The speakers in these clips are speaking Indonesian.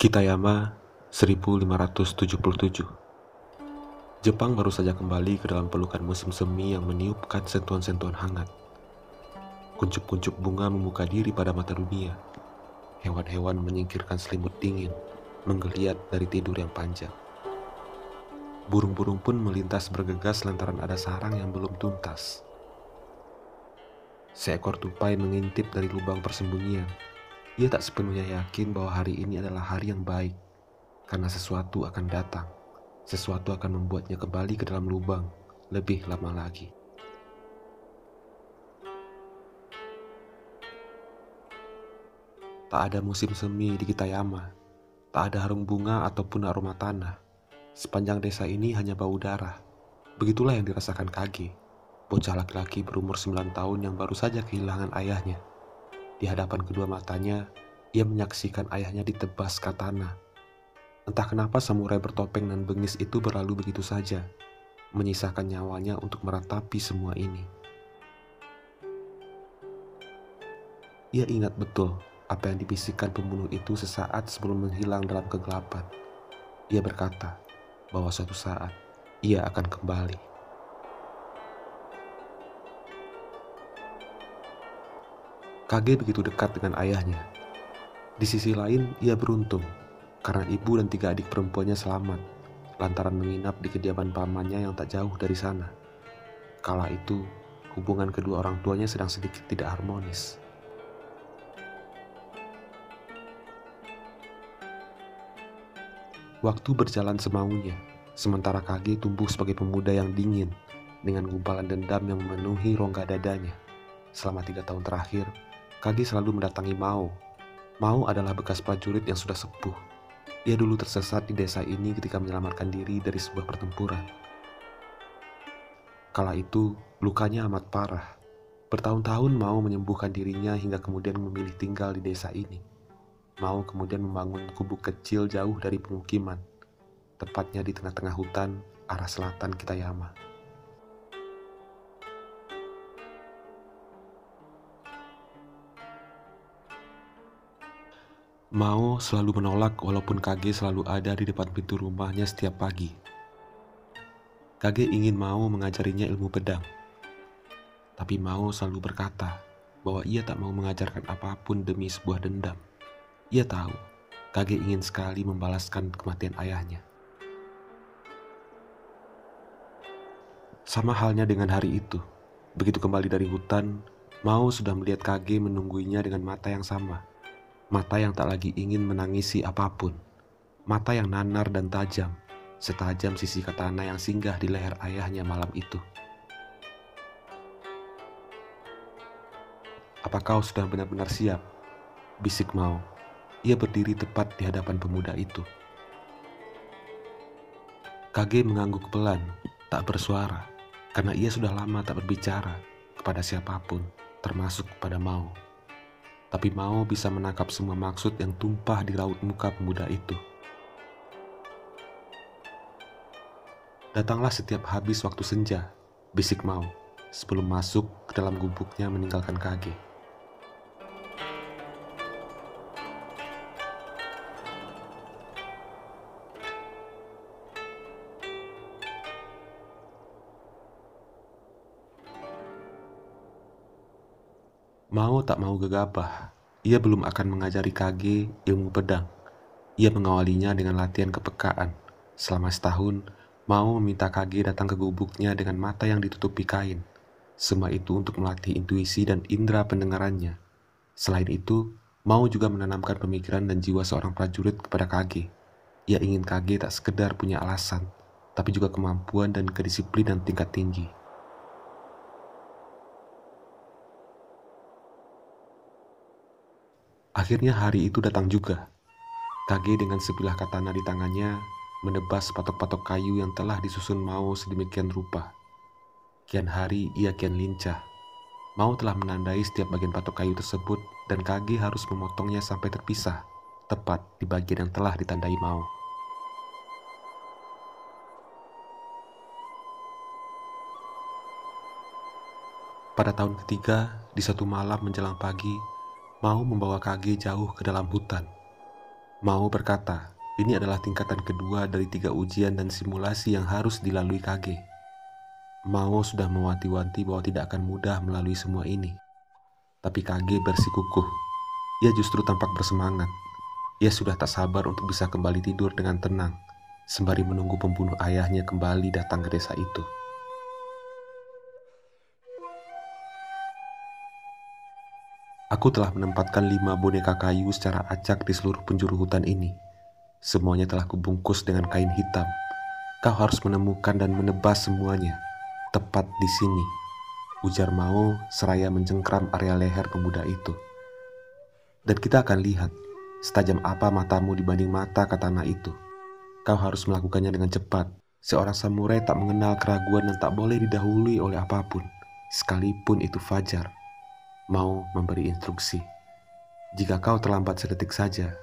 Kitayama 1577 Jepang baru saja kembali ke dalam pelukan musim semi yang meniupkan sentuhan-sentuhan hangat. Kuncup-kuncup bunga membuka diri pada mata dunia. Hewan-hewan menyingkirkan selimut dingin, menggeliat dari tidur yang panjang. Burung-burung pun melintas bergegas lantaran ada sarang yang belum tuntas. Seekor tupai mengintip dari lubang persembunyian. Ia tak sepenuhnya yakin bahwa hari ini adalah hari yang baik, karena sesuatu akan datang sesuatu akan membuatnya kembali ke dalam lubang lebih lama lagi. Tak ada musim semi di Kitayama, tak ada harum bunga ataupun aroma tanah. Sepanjang desa ini hanya bau darah. Begitulah yang dirasakan Kage, bocah laki-laki berumur 9 tahun yang baru saja kehilangan ayahnya. Di hadapan kedua matanya, ia menyaksikan ayahnya ditebas katana Entah kenapa samurai bertopeng dan bengis itu berlalu begitu saja, menyisakan nyawanya untuk meratapi semua ini. Ia ingat betul apa yang dibisikkan pembunuh itu sesaat sebelum menghilang dalam kegelapan. Ia berkata bahwa suatu saat ia akan kembali. Kage begitu dekat dengan ayahnya. Di sisi lain, ia beruntung karena ibu dan tiga adik perempuannya selamat lantaran menginap di kediaman pamannya yang tak jauh dari sana. Kala itu, hubungan kedua orang tuanya sedang sedikit tidak harmonis. Waktu berjalan semaunya, sementara Kage tumbuh sebagai pemuda yang dingin dengan gumpalan dendam yang memenuhi rongga dadanya. Selama tiga tahun terakhir, Kage selalu mendatangi Mao. Mao adalah bekas prajurit yang sudah sepuh ia dulu tersesat di desa ini ketika menyelamatkan diri dari sebuah pertempuran. Kala itu, lukanya amat parah. Bertahun-tahun mau menyembuhkan dirinya hingga kemudian memilih tinggal di desa ini. Mau kemudian membangun gubuk kecil jauh dari pemukiman, tepatnya di tengah-tengah hutan arah selatan Kitayama. Mao selalu menolak walaupun Kage selalu ada di depan pintu rumahnya setiap pagi. Kage ingin Mao mengajarinya ilmu pedang. Tapi Mao selalu berkata bahwa ia tak mau mengajarkan apa pun demi sebuah dendam. Ia tahu Kage ingin sekali membalaskan kematian ayahnya. Sama halnya dengan hari itu. Begitu kembali dari hutan, Mao sudah melihat Kage menungguinya dengan mata yang sama mata yang tak lagi ingin menangisi apa pun, mata yang nanar dan tajam, setajam sisi katana yang singgah di leher ayahnya malam itu. Apa kau sudah benar-benar siap? Bisik mau. Ia berdiri tepat di hadapan pemuda itu. Kage mengangguk pelan, tak bersuara, karena ia sudah lama tak berbicara kepada siapa pun, termasuk kepada Mao tapi mau bisa menangkap semua maksud yang tumpah di raut muka pemuda itu. Datanglah setiap habis waktu senja, bisik mau, sebelum masuk ke dalam gubuknya meninggalkan Kage. Mau tak mau gegabah, ia belum akan mengajari Kage ilmu pedang. Ia mengawalinya dengan latihan kepekaan. Selama setahun, Mau meminta Kage datang ke gubuknya dengan mata yang ditutupi kain. Semua itu untuk melatih intuisi dan indera pendengarannya. Selain itu, Mau juga menanamkan pemikiran dan jiwa seorang prajurit kepada Kage. Ia ingin Kage tak sekedar punya alasan, tapi juga kemampuan dan kedisiplinan tingkat tinggi. Akhirnya hari itu datang juga. Kage dengan sebilah katana di tangannya menebas patok-patok kayu yang telah disusun Mao sedemikian rupa. Kian hari ia kian lincah. Mao telah menandai setiap bagian patok kayu tersebut dan Kage harus memotongnya sampai terpisah, tepat di bagian yang telah ditandai Mao. Pada tahun ketiga, di satu malam menjelang pagi, mau membawa Kage jauh ke dalam hutan. Mao berkata, ini adalah tingkatan kedua dari tiga ujian dan simulasi yang harus dilalui Kage. Mao sudah mewanti-wanti bahwa tidak akan mudah melalui semua ini. Tapi Kage bersikukuh. Ia justru tampak bersemangat. Ia sudah tak sabar untuk bisa kembali tidur dengan tenang, sembari menunggu pembunuh ayahnya kembali datang ke desa itu. Aku telah menempatkan lima boneka kayu secara acak di seluruh penjuru hutan ini. Semuanya telah kubungkus dengan kain hitam. Kau harus menemukan dan menebas semuanya, tepat di sini. Ujar Mao seraya mencengkram area leher pemuda itu. Dan kita akan lihat setajam apa matamu dibanding mata katana itu. Kau harus melakukannya dengan cepat. Seorang samurai tak mengenal keraguan dan tak boleh didahului oleh apa pun, sekalipun itu fajar. Mau memberi instruksi. Jika kau terlambat sedetik saja,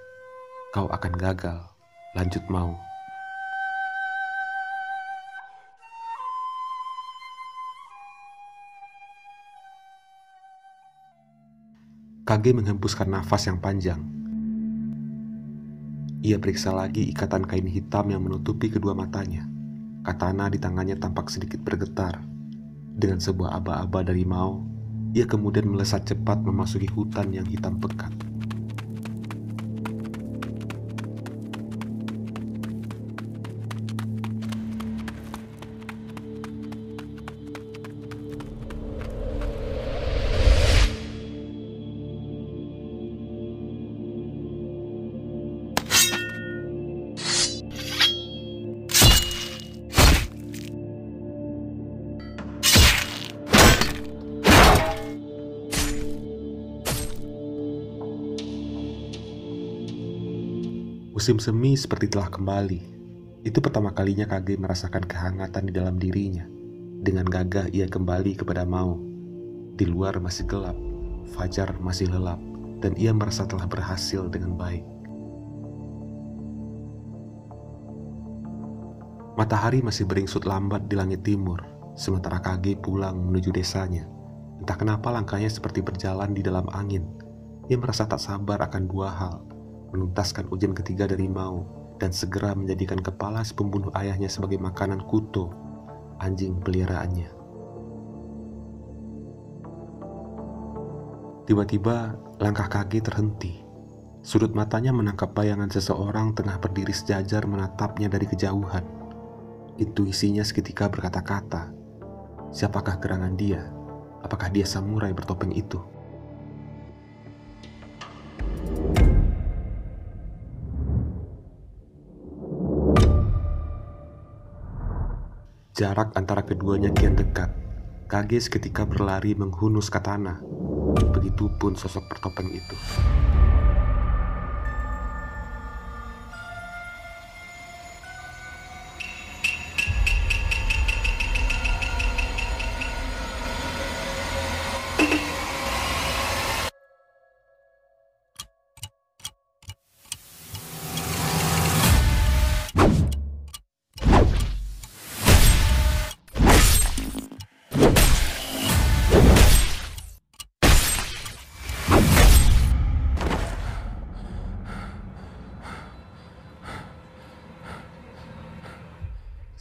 kau akan gagal. Lanjut mau. Kage menghembuskan nafas yang panjang. Ia periksa lagi ikatan kain hitam yang menutupi kedua matanya. Katana di tangannya tampak sedikit bergetar. Dengan sebuah aba-aba dari Mao, ia kemudian melesat cepat memasuki hutan yang hitam pekat. Musim semi seperti telah kembali. Itu pertama kalinya Kage merasakan kehangatan di dalam dirinya. Dengan gagah ia kembali kepada Mao. Di luar masih gelap, fajar masih lelap, dan ia merasa telah berhasil dengan baik. Matahari masih beringsut lambat di langit timur, sementara Kage pulang menuju desanya. Entah kenapa langkahnya seperti berjalan di dalam angin. Ia merasa tak sabar akan dua hal, menuntaskan ujian ketiga dari Mao dan segera menjadikan kepala si pembunuh ayahnya sebagai makanan kuto, anjing peliharaannya. Tiba-tiba langkah kaki terhenti. Sudut matanya menangkap bayangan seseorang tengah berdiri sejajar menatapnya dari kejauhan. Intuisinya seketika berkata-kata, siapakah gerangan dia? Apakah dia samurai bertopeng itu? Jarak antara keduanya kian dekat. Kage seketika berlari menghunus katana. Begitupun sosok bertopeng itu.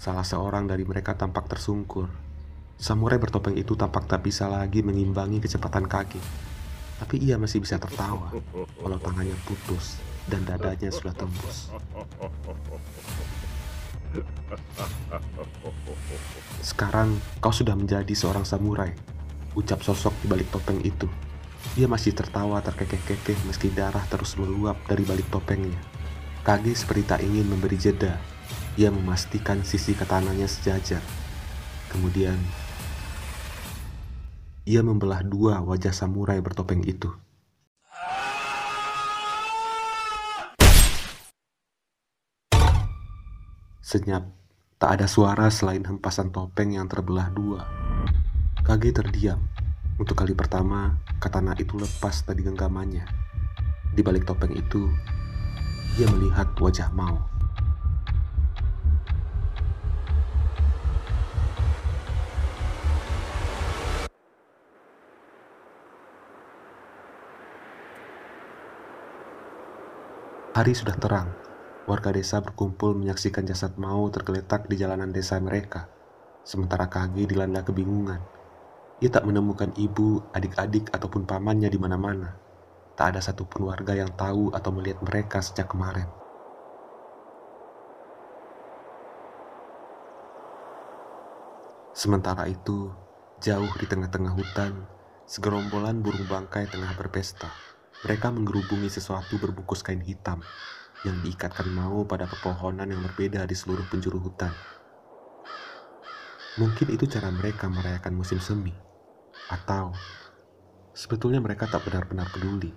Salah seorang dari mereka tampak tersungkur. Samurai bertopeng itu tampak tak bisa lagi mengimbangi kecepatan kaki. Tapi ia masih bisa tertawa walau tangannya putus dan dadanya sudah tembus. Sekarang kau sudah menjadi seorang samurai, ucap sosok di balik topeng itu. Ia masih tertawa terkekeh-kekeh meski darah terus meluap dari balik topengnya. Kage seperti tak ingin memberi jeda ia memastikan sisi katananya sejajar. Kemudian, ia membelah dua wajah samurai bertopeng itu. Senyap, tak ada suara selain hempasan topeng yang terbelah dua. Kage terdiam. Untuk kali pertama, katana itu lepas dari genggamannya. Di balik topeng itu, ia melihat wajah Mao. Hari sudah terang. Warga desa berkumpul menyaksikan jasad Mao tergeletak di jalanan desa mereka. Sementara Kage dilanda kebingungan. Ia tak menemukan ibu, adik-adik, ataupun pamannya di mana-mana. Tak ada satupun warga yang tahu atau melihat mereka sejak kemarin. Sementara itu, jauh di tengah-tengah hutan, segerombolan burung bangkai tengah berpesta. Mereka menggerubungi sesuatu berbungkus kain hitam yang diikatkan mau pada pepohonan yang berbeda di seluruh penjuru hutan. Mungkin itu cara mereka merayakan musim semi, atau sebetulnya mereka tak benar-benar peduli